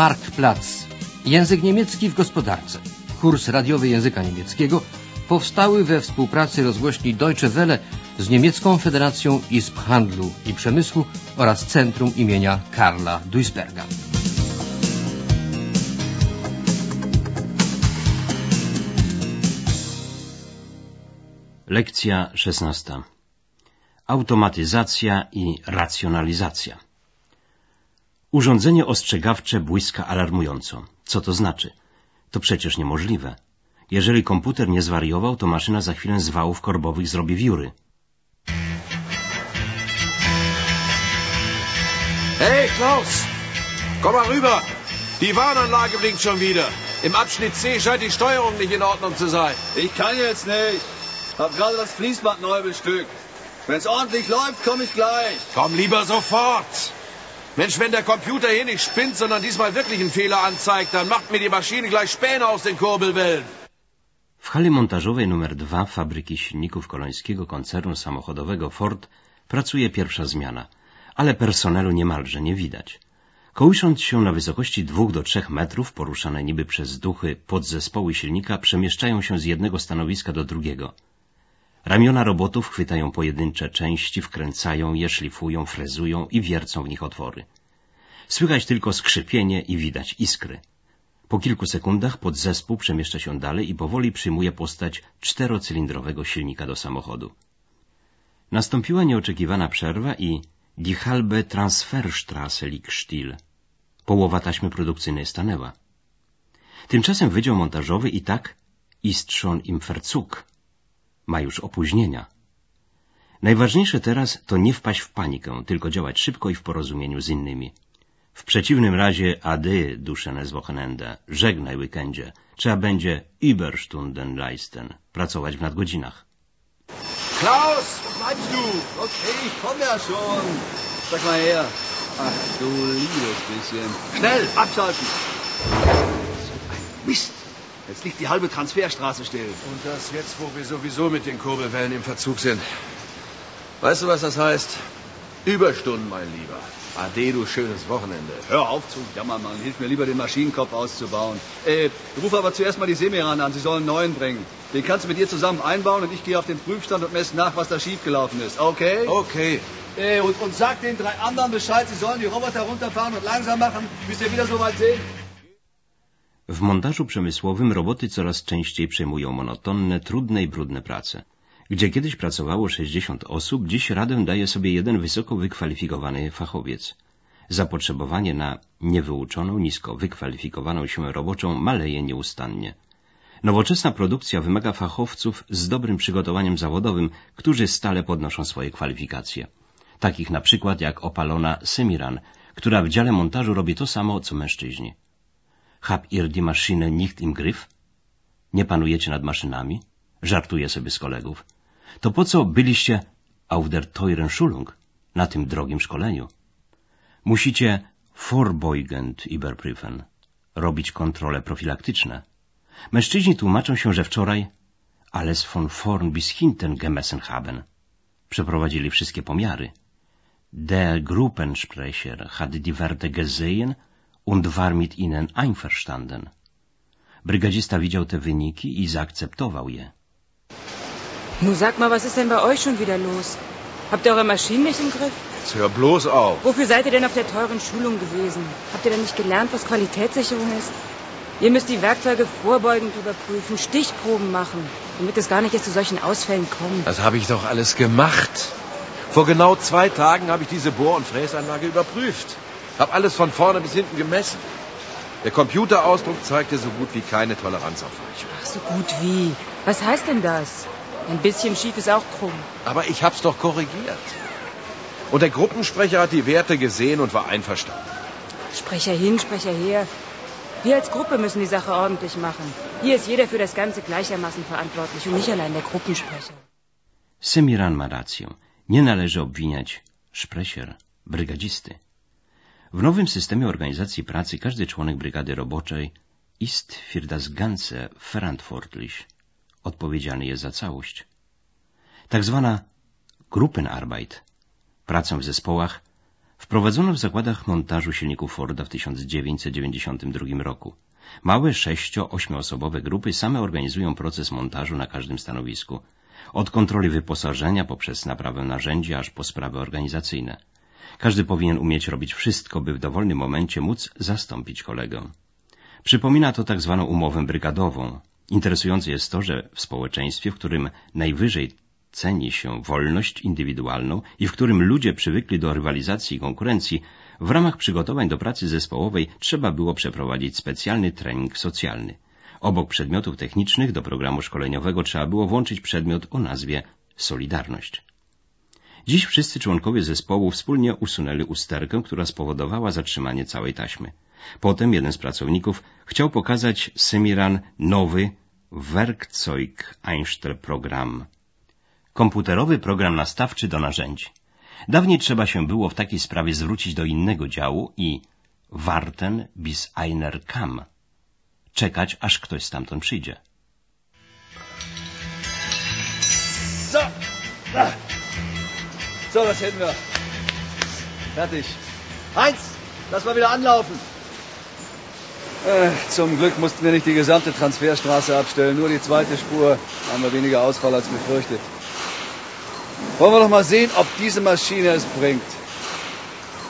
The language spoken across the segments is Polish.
Marktplatz. Język niemiecki w gospodarce. Kurs radiowy języka niemieckiego powstały we współpracy rozgłośni Deutsche Welle z Niemiecką Federacją Izb Handlu i Przemysłu oraz Centrum imienia Karla Duisberga. Lekcja szesnasta. Automatyzacja i racjonalizacja. Urządzenie ostrzegawcze błyska alarmująco. Co to znaczy? To przecież niemożliwe. Jeżeli komputer nie zwariował, to maszyna za chwilę z wałów korbowych zrobi wióry. Hey, Klaus! Komm mal rüber! Die Warnanlage blinkt schon wieder. Im Abschnitt C scheint die Steuerung nicht in Ordnung zu sein. Ich kann jetzt nicht. Hab gerade das Fließband neu bestückt. Wenn's ordentlich läuft, komme ich gleich. Komm lieber sofort! Mensch, wenn der Computer hier nicht spinnt, sondern diesmal wirklich einen Fehler anzeigt, dann macht mir die Maschine gleich Späne aus den Kurbelwellen. W hali montażowej numer 2 fabryki silników kolońskiego koncernu samochodowego Ford pracuje pierwsza zmiana, ale personelu niemalże nie widać. Kołysząc się na wysokości dwóch do trzech metrów, poruszane niby przez duchy podzespoły silnika przemieszczają się z jednego stanowiska do drugiego. Ramiona robotów chwytają pojedyncze części, wkręcają je, szlifują, frezują i wiercą w nich otwory. Słychać tylko skrzypienie i widać iskry. Po kilku sekundach podzespół przemieszcza się dalej i powoli przyjmuje postać czterocylindrowego silnika do samochodu. Nastąpiła nieoczekiwana przerwa i die halbe Transferstrasse liegt still. Połowa taśmy produkcyjnej stanęła. Tymczasem Wydział Montażowy i tak ist schon im Verzug. Ma już opóźnienia. Najważniejsze teraz to nie wpaść w panikę, tylko działać szybko i w porozumieniu z innymi. W przeciwnym razie ady, duschenes Wochenende, żegnaj weekendzie. Trzeba będzie Überstunden leisten, pracować w nadgodzinach. Klaus, wo bleibst du? Okay, ich komme ja schon. Sag mal her. Ach, du liebes bisschen. Schnell, abschalten. So ein Mist. Jetzt liegt die halbe Transferstraße still. Und das jetzt, wo wir sowieso mit den Kurbelwellen im Verzug sind. Weißt du, was das heißt? Überstunden, mein Lieber. Ade, du schönes Wochenende. Hör auf zu jammern, Mann. Hilf mir lieber, den Maschinenkopf auszubauen. Äh, ruf aber zuerst mal die Semiran an. Sie sollen einen neuen bringen. Den kannst du mit ihr zusammen einbauen und ich gehe auf den Prüfstand und messe nach, was da schiefgelaufen ist. Okay? Okay. Äh, und, und sag den drei anderen Bescheid, sie sollen die Roboter runterfahren und langsam machen, bis wir wieder so weit sind. W montażu przemysłowym roboty coraz częściej przejmują monotonne, trudne i brudne prace. Gdzie kiedyś pracowało 60 osób, dziś radę daje sobie jeden wysoko wykwalifikowany fachowiec. Zapotrzebowanie na niewyuczoną, nisko wykwalifikowaną siłę roboczą maleje nieustannie. Nowoczesna produkcja wymaga fachowców z dobrym przygotowaniem zawodowym, którzy stale podnoszą swoje kwalifikacje. Takich na przykład jak opalona Semiran, która w dziale montażu robi to samo, co mężczyźni. Hab ihr die Maschine nicht im Griff? Nie panujecie nad maszynami? Żartuje sobie z kolegów. To po co byliście auf der teuren Schulung, na tym drogim szkoleniu? Musicie vorbeugend überprüfen, robić kontrole profilaktyczne. Mężczyźni tłumaczą się, że wczoraj alles von vorn bis hinten gemessen haben. Przeprowadzili wszystkie pomiary. Der Gruppensprecher hat die Werte gesehen und war mit ihnen einverstanden. Brygadzista widział te wyniki i zaakceptował je. Nun sag mal, was ist denn bei euch schon wieder los? Habt ihr eure Maschinen nicht im Griff? Jetzt hör bloß auf. Wofür seid ihr denn auf der teuren Schulung gewesen? Habt ihr denn nicht gelernt, was Qualitätssicherung ist? Ihr müsst die Werkzeuge vorbeugend überprüfen, Stichproben machen, damit es gar nicht erst zu solchen Ausfällen kommt. Das habe ich doch alles gemacht. Vor genau zwei Tagen habe ich diese Bohr- und Fräsanlage überprüft. Hab alles von vorne bis hinten gemessen. Der Computerausdruck zeigte so gut wie keine Toleranz auf Weichung. Ach, so gut wie. Was heißt denn das? Ein bisschen schief ist auch krumm. Aber ich hab's doch korrigiert. Und der Gruppensprecher hat die Werte gesehen und war einverstanden. Sprecher hin, Sprecher her. Wir als Gruppe müssen die Sache ordentlich machen. Hier ist jeder für das Ganze gleichermaßen verantwortlich und nicht allein der Gruppensprecher. Semiran ma rację. Nie należy obwiniać szpresier, brygadzisty. W nowym systemie organizacji pracy każdy członek brygady roboczej ist für das Ganze verantwortlich. Odpowiedzialny jest za całość. Tak zwana Gruppenarbeit, pracę w zespołach, Wprowadzono w zakładach montażu silników Forda w 1992 roku. Małe sześcio-ośmioosobowe grupy same organizują proces montażu na każdym stanowisku. Od kontroli wyposażenia poprzez naprawę narzędzi aż po sprawy organizacyjne. Każdy powinien umieć robić wszystko, by w dowolnym momencie móc zastąpić kolegę. Przypomina to tak zwaną umowę brygadową. Interesujące jest to, że w społeczeństwie, w którym najwyżej ceni się wolność indywidualną i w którym ludzie przywykli do rywalizacji i konkurencji, w ramach przygotowań do pracy zespołowej trzeba było przeprowadzić specjalny trening socjalny. Obok przedmiotów technicznych do programu szkoleniowego trzeba było włączyć przedmiot o nazwie Solidarność. Dziś wszyscy członkowie zespołu wspólnie usunęli usterkę, która spowodowała zatrzymanie całej taśmy. Potem jeden z pracowników chciał pokazać Semiran nowy Werkzeug-Einstellprogramm. Komputerowy program nastawczy do narzędzi. Dawniej trzeba się było w takiej sprawie zwrócić do innego działu i warten bis einer kam. Czekać, aż ktoś stamtąd przyjdzie. So. So, das hätten wir. Fertig. Heinz, lass mal wieder anlaufen. Äh, zum Glück mussten wir nicht die gesamte Transferstraße abstellen, nur die zweite Spur. Haben wir weniger Ausfall als befürchtet. Wollen wir doch mal sehen, ob diese Maschine es bringt.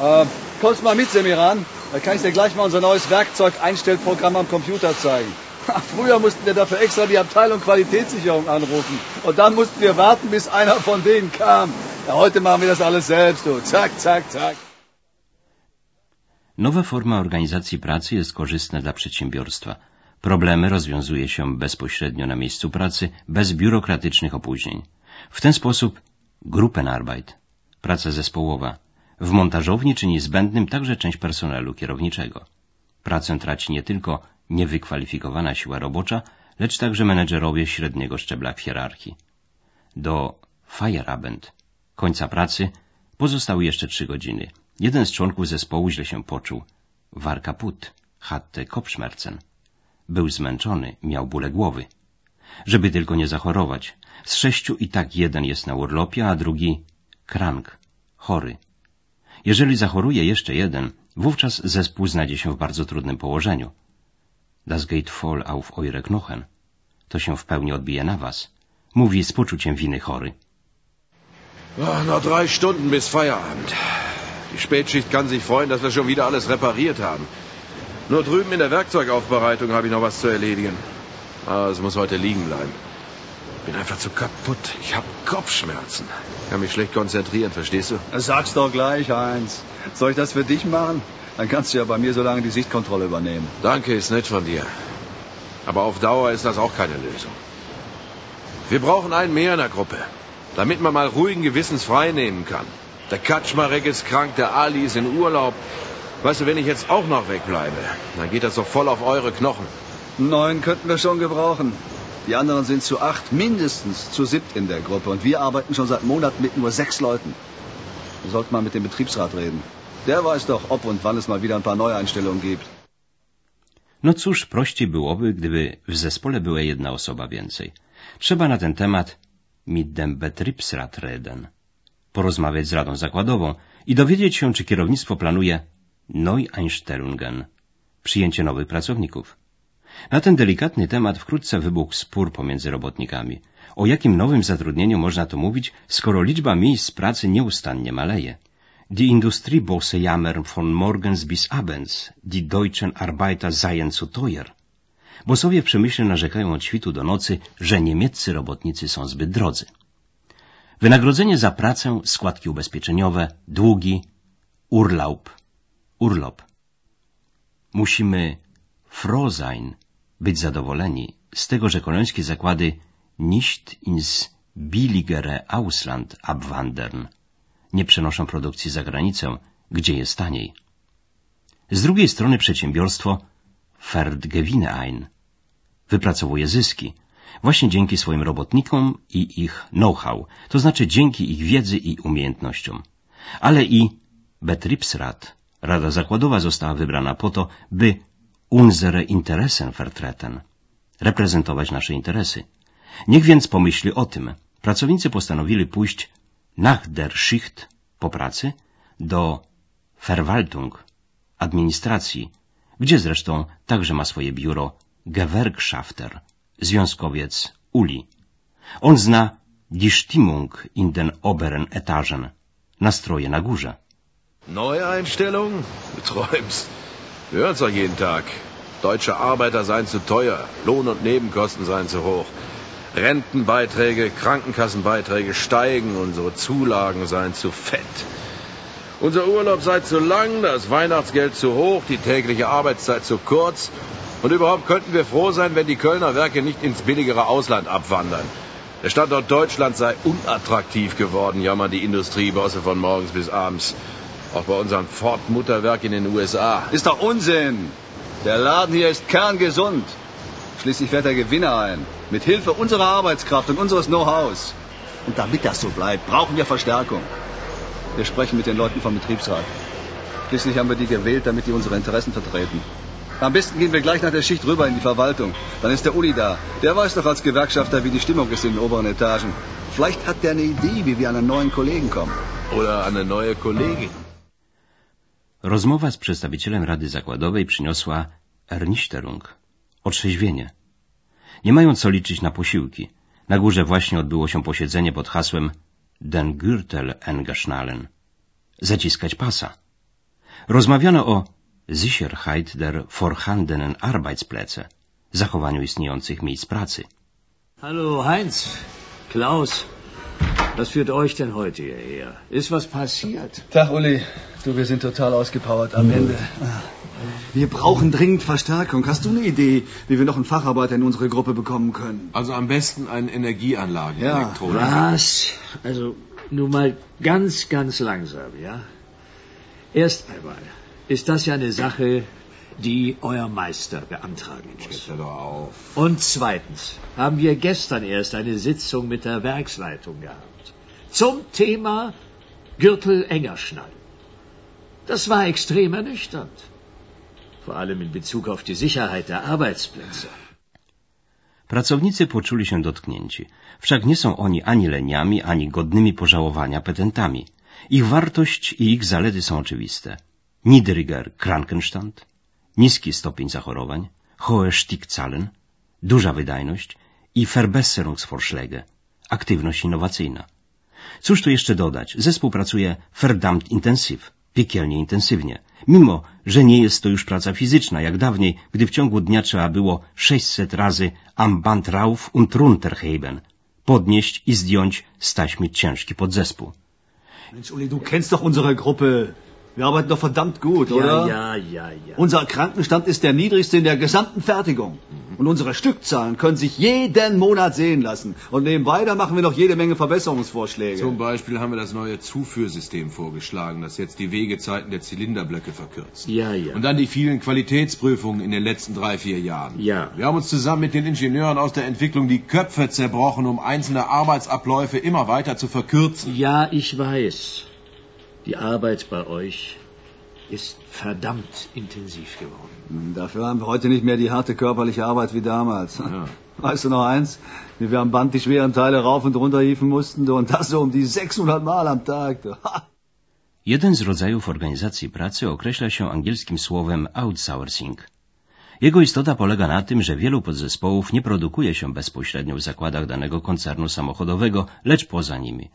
Äh, kommst mal mit, Semiran? Da kann ich dir gleich mal unser neues Werkzeug-Einstellprogramm am Computer zeigen. Früher mussten wir dafür extra die Abteilung Qualitätssicherung anrufen. Und dann mussten wir warten, bis einer von denen kam. Ja, heute machen wir das alles selbst, du. Zack, zack, zack. Nowa forma organizacji pracy jest korzystna dla przedsiębiorstwa. Problemy rozwiązuje się bezpośrednio na miejscu pracy, bez biurokratycznych opóźnień. W ten sposób Gruppenarbeit, praca zespołowa, w montażowni czyni zbędnym także część personelu kierowniczego. Pracę traci nie tylko niewykwalifikowana siła robocza, lecz także menedżerowie średniego szczebla w hierarchii. Do Feierabend, końca pracy, pozostały jeszcze trzy godziny. Jeden z członków zespołu źle się poczuł. War kaput, hatte Kopfschmerzen. Był zmęczony, miał bóle głowy. Żeby tylko nie zachorować. Z sześciu i tak jeden jest na urlopie, a drugi krank, chory. Jeżeli zachoruje jeszcze jeden, wówczas zespół znajdzie się w bardzo trudnym położeniu. Das geht voll auf eure Knochen. To się w pełni odbije na was. Mówi z poczuciem winy chory. Ach, noch drei Stunden bis Feierabend. Die Spätschicht kann sich freuen, dass wir schon wieder alles repariert haben. Nur drüben in der Werkzeugaufbereitung habe ich noch was zu erledigen. Aber es muss heute liegen bleiben. Bin einfach zu kaputt. Ich habe Kopfschmerzen. Kann mich schlecht konzentrieren, verstehst du? Sag's doch gleich, Heinz. Soll ich das für dich machen? Dann kannst du ja bei mir so lange die Sichtkontrolle übernehmen. Danke, ist nett von dir. Aber auf Dauer ist das auch keine Lösung. Wir brauchen einen mehr in der Gruppe, damit man mal ruhigen Gewissens frei nehmen kann. Der Kaczmarek ist krank, der Ali ist in Urlaub. Weißt du, wenn ich jetzt auch noch wegbleibe, dann geht das doch voll auf eure Knochen. Neuen könnten wir schon gebrauchen. Die anderen sind zu acht, mindestens zu siebt in der Gruppe. Und wir arbeiten schon seit Monaten mit nur sechs Leuten. Wir sollten mal mit dem Betriebsrat reden. Der weiß doch, ob und wann es mal wieder ein paar Neueinstellungen gibt. No cóż, prościej byłoby, gdyby w zespole była jedna osoba więcej. Trzeba na ten temat mit dem Betriebsrat reden, porozmawiać z Radą Zakładową i dowiedzieć się, czy kierownictwo planuje Neueinstellungen, przyjęcie nowych pracowników. Na ten delikatny temat wkrótce wybuchł spór pomiędzy robotnikami. O jakim nowym zatrudnieniu można tu mówić, skoro liczba miejsc pracy nieustannie maleje? Die Industriebosse jammern von morgens bis abends, die deutschen Arbeiter seien zu teuer. Bosowie w przemyśle narzekają od świtu do nocy, że niemieccy robotnicy są zbyt drodzy. Wynagrodzenie za pracę, składki ubezpieczeniowe, długi, urlaub, urlop. Musimy froh sein, być zadowoleni z tego, że kolońskie zakłady nicht ins billigere Ausland abwandern, nie przenoszą produkcji za granicę, gdzie jest taniej. Z drugiej strony przedsiębiorstwo Ferdgewine ein wypracowuje zyski, właśnie dzięki swoim robotnikom i ich know-how, to znaczy dzięki ich wiedzy i umiejętnościom. Ale i Betriebsrat, Rada Zakładowa została wybrana po to, by unsere Interessen vertreten, reprezentować nasze interesy. Niech więc pomyśli o tym. Pracownicy postanowili pójść nach der Schicht po pracy do Verwaltung, administracji, gdzie zresztą także ma swoje biuro Gewerkschafter, związkowiec Uli. On zna die Stimmung in den oberen Etagen, nastroje na górze. Neue Einstellung? Du träumst. Hören's doch jeden Tag. Deutsche Arbeiter seien zu teuer, Lohn- und Nebenkosten seien zu hoch. Rentenbeiträge, Krankenkassenbeiträge steigen, unsere Zulagen seien zu fett. Unser Urlaub sei zu lang, das Weihnachtsgeld zu hoch, die tägliche Arbeitszeit zu kurz. Und überhaupt könnten wir froh sein, wenn die Kölner Werke nicht ins billigere Ausland abwandern. Der Standort Deutschland sei unattraktiv geworden, jammern die Industriebosse von morgens bis abends. Auch bei unserem Ford-Mutterwerk in den USA. Ist doch Unsinn. Der Laden hier ist kerngesund. Schließlich fährt der Gewinner ein. Mit Hilfe unserer Arbeitskraft und unseres Know-hows. Und damit das so bleibt, brauchen wir Verstärkung. Wir sprechen mit den Leuten vom Betriebsrat. Schließlich haben wir die gewählt, damit die unsere Interessen vertreten. Am besten gehen wir gleich nach der Schicht rüber in die Verwaltung. Dann ist der Uli da. Der weiß doch als Gewerkschafter, wie die Stimmung ist in den oberen Etagen. Vielleicht hat der eine Idee, wie wir an einen neuen Kollegen kommen. Oder an eine neue Kollegin. Rozmowa z przedstawicielem Rady Zakładowej przyniosła Ernichterung, otrzeźwienie. Nie mają co liczyć na posiłki. Na górze właśnie odbyło się posiedzenie pod hasłem Den Gürtel engeschnallen. Zaciskać pasa. Rozmawiano o Sicherheit der vorhandenen Arbeitsplätze, zachowaniu istniejących miejsc pracy. Hallo Heinz, Klaus, was führt euch denn heute hierher? Ist was passiert? Tag, Uli. Du, wir sind total ausgepowert am Ende. Wir brauchen dringend Verstärkung. Hast du eine Idee, wie wir noch einen Facharbeiter in unsere Gruppe bekommen können? Also am besten ein Energieanlagen, Ja. Was? Also, nur mal ganz, ganz langsam, ja? Erst einmal ist das ja eine Sache, die euer Meister beantragen muss. Auf. Und zweitens haben wir gestern erst eine Sitzung mit der Werksleitung gehabt. Zum Thema Gürtel enger schnallen. Das war extrem ernüchternd. Vor allem in Bezug auf die Sicherheit der Arbeitsplätze. Pracownicy poczuli się dotknięci. Wszak nie są oni ani leniami, ani godnymi pożałowania petentami. Ich wartość i ich zalety są oczywiste. Niedriger Krankenstand, niski stopień zachorowań, hohe Stickzahlen, duża wydajność i Verbesserungsvorschläge, aktywność innowacyjna. Cóż tu jeszcze dodać? Zespół pracuje verdammt intensyw, piekielnie intensywnie, mimo że nie jest to już praca fizyczna, jak dawniej, gdy w ciągu dnia trzeba było 600 razy am Band rauf und runter heben, podnieść i zdjąć z ciężki podzespół. Mensch, Uli, du kennst doch unsere Gruppe. Wir arbeiten doch verdammt gut, oder? Ja, ja, ja, ja. Unser Krankenstand ist der niedrigste in der gesamten Fertigung. Und unsere Stückzahlen können sich jeden Monat sehen lassen. Und nebenbei, da machen wir noch jede Menge Verbesserungsvorschläge. Zum Beispiel haben wir das neue Zuführsystem vorgeschlagen, das jetzt die Wegezeiten der Zylinderblöcke verkürzt. Ja, ja. Und dann die vielen Qualitätsprüfungen in den letzten drei, vier Jahren. Ja. Wir haben uns zusammen mit den Ingenieuren aus der Entwicklung die Köpfe zerbrochen, um einzelne Arbeitsabläufe immer weiter zu verkürzen. Ja, ich weiß. Die Arbeit bei euch ist verdammt intensiv geworden. Dafür haben wir heute nicht mehr die harte körperliche Arbeit wie damals. Ja. Weißt du noch eins? Wie wir am Band die schweren Teile rauf und runter hieven mussten, und das so um die 600 Mal am Tag. Jeden z rodzajów organizacji pracy określa się angielskim słowem outsourcing. Jego istota polega na tym, że wielu podzespołów nie produkuje się bezpośrednio w zakładach danego koncernu samochodowego, lecz poza nimi.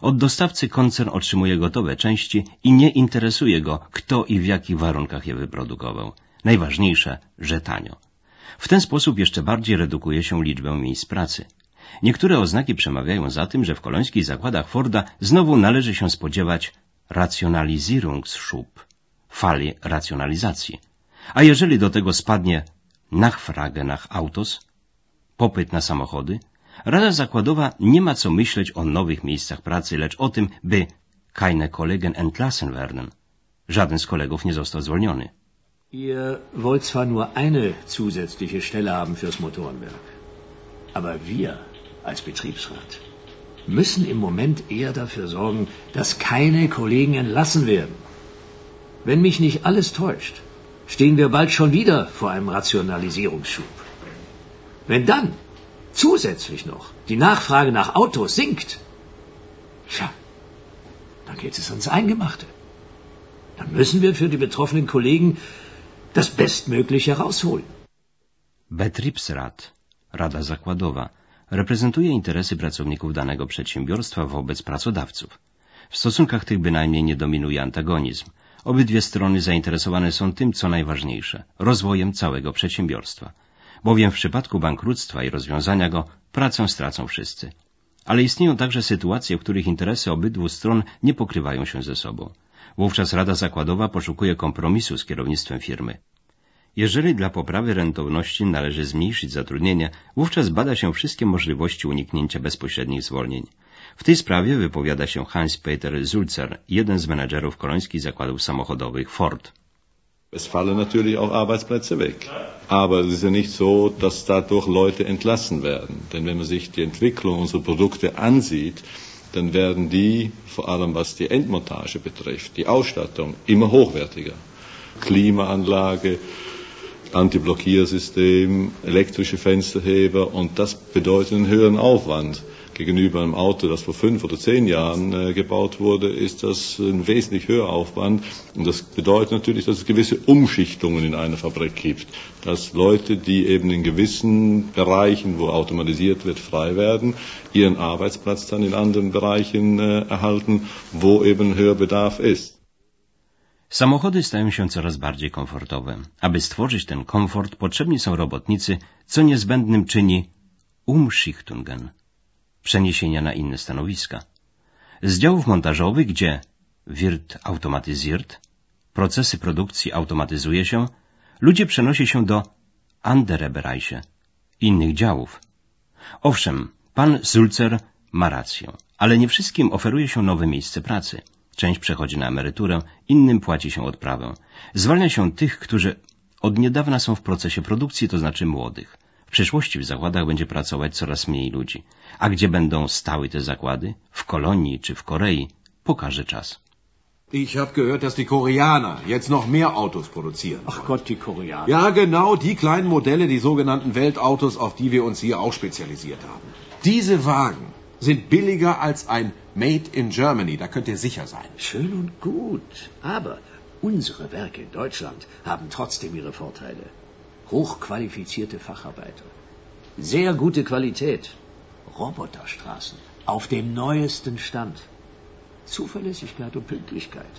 Od dostawcy koncern otrzymuje gotowe części i nie interesuje go, kto i w jakich warunkach je wyprodukował. Najważniejsze, że tanio. W ten sposób jeszcze bardziej redukuje się liczbę miejsc pracy. Niektóre oznaki przemawiają za tym, że w kolońskich zakładach Forda znowu należy się spodziewać Rationalisierungsschub, fali racjonalizacji. A jeżeli do tego spadnie Nachfrage nach Autos, popyt na samochody, Rada Zakładowa nie ma co myśleć o nowych miejscach pracy, lecz o tym, by keine Kollegen entlassen werden. Żaden z kolegów nie został zwolniony. Ihr wollt zwar nur eine zusätzliche Stelle haben fürs Motorenwerk, aber wir als Betriebsrat müssen im Moment eher dafür sorgen, dass keine Kollegen entlassen werden. Wenn mich nicht alles täuscht, stehen wir bald schon wieder vor einem Rationalisierungsschub. Wenn dann zusätzlich noch die Nachfrage nach Autos sinkt, tja, dann geht es ans Eingemachte. dann müssen wir für die betroffenen Kollegen das Bestmögliche herausholen. Betriebsrat, Rada Zakładowa, reprezentuje interesy pracowników danego przedsiębiorstwa wobec pracodawców. W stosunkach tych bynajmniej nie dominuje antagonizm. Obydwie strony zainteresowane są tym, co najważniejsze rozwojem całego przedsiębiorstwa. Bowiem w przypadku bankructwa i rozwiązania go pracę stracą wszyscy. Ale istnieją także sytuacje, w których interesy obydwu stron nie pokrywają się ze sobą. Wówczas Rada Zakładowa poszukuje kompromisu z kierownictwem firmy. Jeżeli dla poprawy rentowności należy zmniejszyć zatrudnienie, wówczas bada się wszystkie możliwości uniknięcia bezpośrednich zwolnień. W tej sprawie wypowiada się Hans-Peter Zulzer, jeden z menedżerów kolońskich zakładów samochodowych Ford. Es fallen natürlich auch Arbeitsplätze weg. Aber es ist ja nicht so, dass dadurch Leute entlassen werden. Denn wenn man sich die Entwicklung unserer Produkte ansieht, dann werden die, vor allem was die Endmontage betrifft, die Ausstattung, immer hochwertiger. Klimaanlage, Antiblockiersystem, elektrische Fensterheber und das bedeutet einen höheren Aufwand. Gegenüber einem Auto, das vor fünf oder zehn Jahren äh, gebaut wurde, ist das ein wesentlich höherer Aufwand. Und das bedeutet natürlich, dass es gewisse Umschichtungen in einer Fabrik gibt. Dass Leute, die eben in gewissen Bereichen, wo automatisiert wird, frei werden, ihren Arbeitsplatz dann in anderen Bereichen äh, erhalten, wo eben höher Bedarf ist. Samochody stają się coraz bardziej komfortowe. Aby stworzyć ten komfort, potrzebni są robotnicy, co niezbędnym czyni Umschichtungen, przeniesienia na inne stanowiska. Z działów montażowych, gdzie wird automatisiert, procesy produkcji automatyzuje się, ludzie przenosi się do andere Bereiche, innych działów. Owszem, pan Sulzer ma rację, ale nie wszystkim oferuje się nowe miejsce pracy. Część przechodzi na emeryturę, innym płaci się odprawę. Zwalnia się tych, którzy od niedawna są w procesie produkcji, to znaczy młodych. W przyszłości w zakładach będzie pracować coraz mniej ludzi. A gdzie będą stały te zakłady? W Kolonii czy w Korei? Pokaże czas. Ich habe gehört, dass die Koreaner jetzt noch mehr Autos produzieren. Ach Gott, die Koreaner. Ja, genau, die kleinen Modelle, die sogenannten Weltautos, auf die wir uns hier auch spezialisiert haben. Diese Wagen sind billiger als ein Made in Germany, da könnt ihr sicher sein. Schön und gut. Aber unsere Werke in Deutschland haben trotzdem ihre Vorteile. Hochqualifizierte Facharbeiter. Sehr gute Qualität. Roboterstraßen. Auf dem neuesten Stand. Zuverlässigkeit und Pünktlichkeit.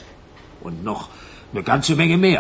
Und noch eine ganze Menge mehr.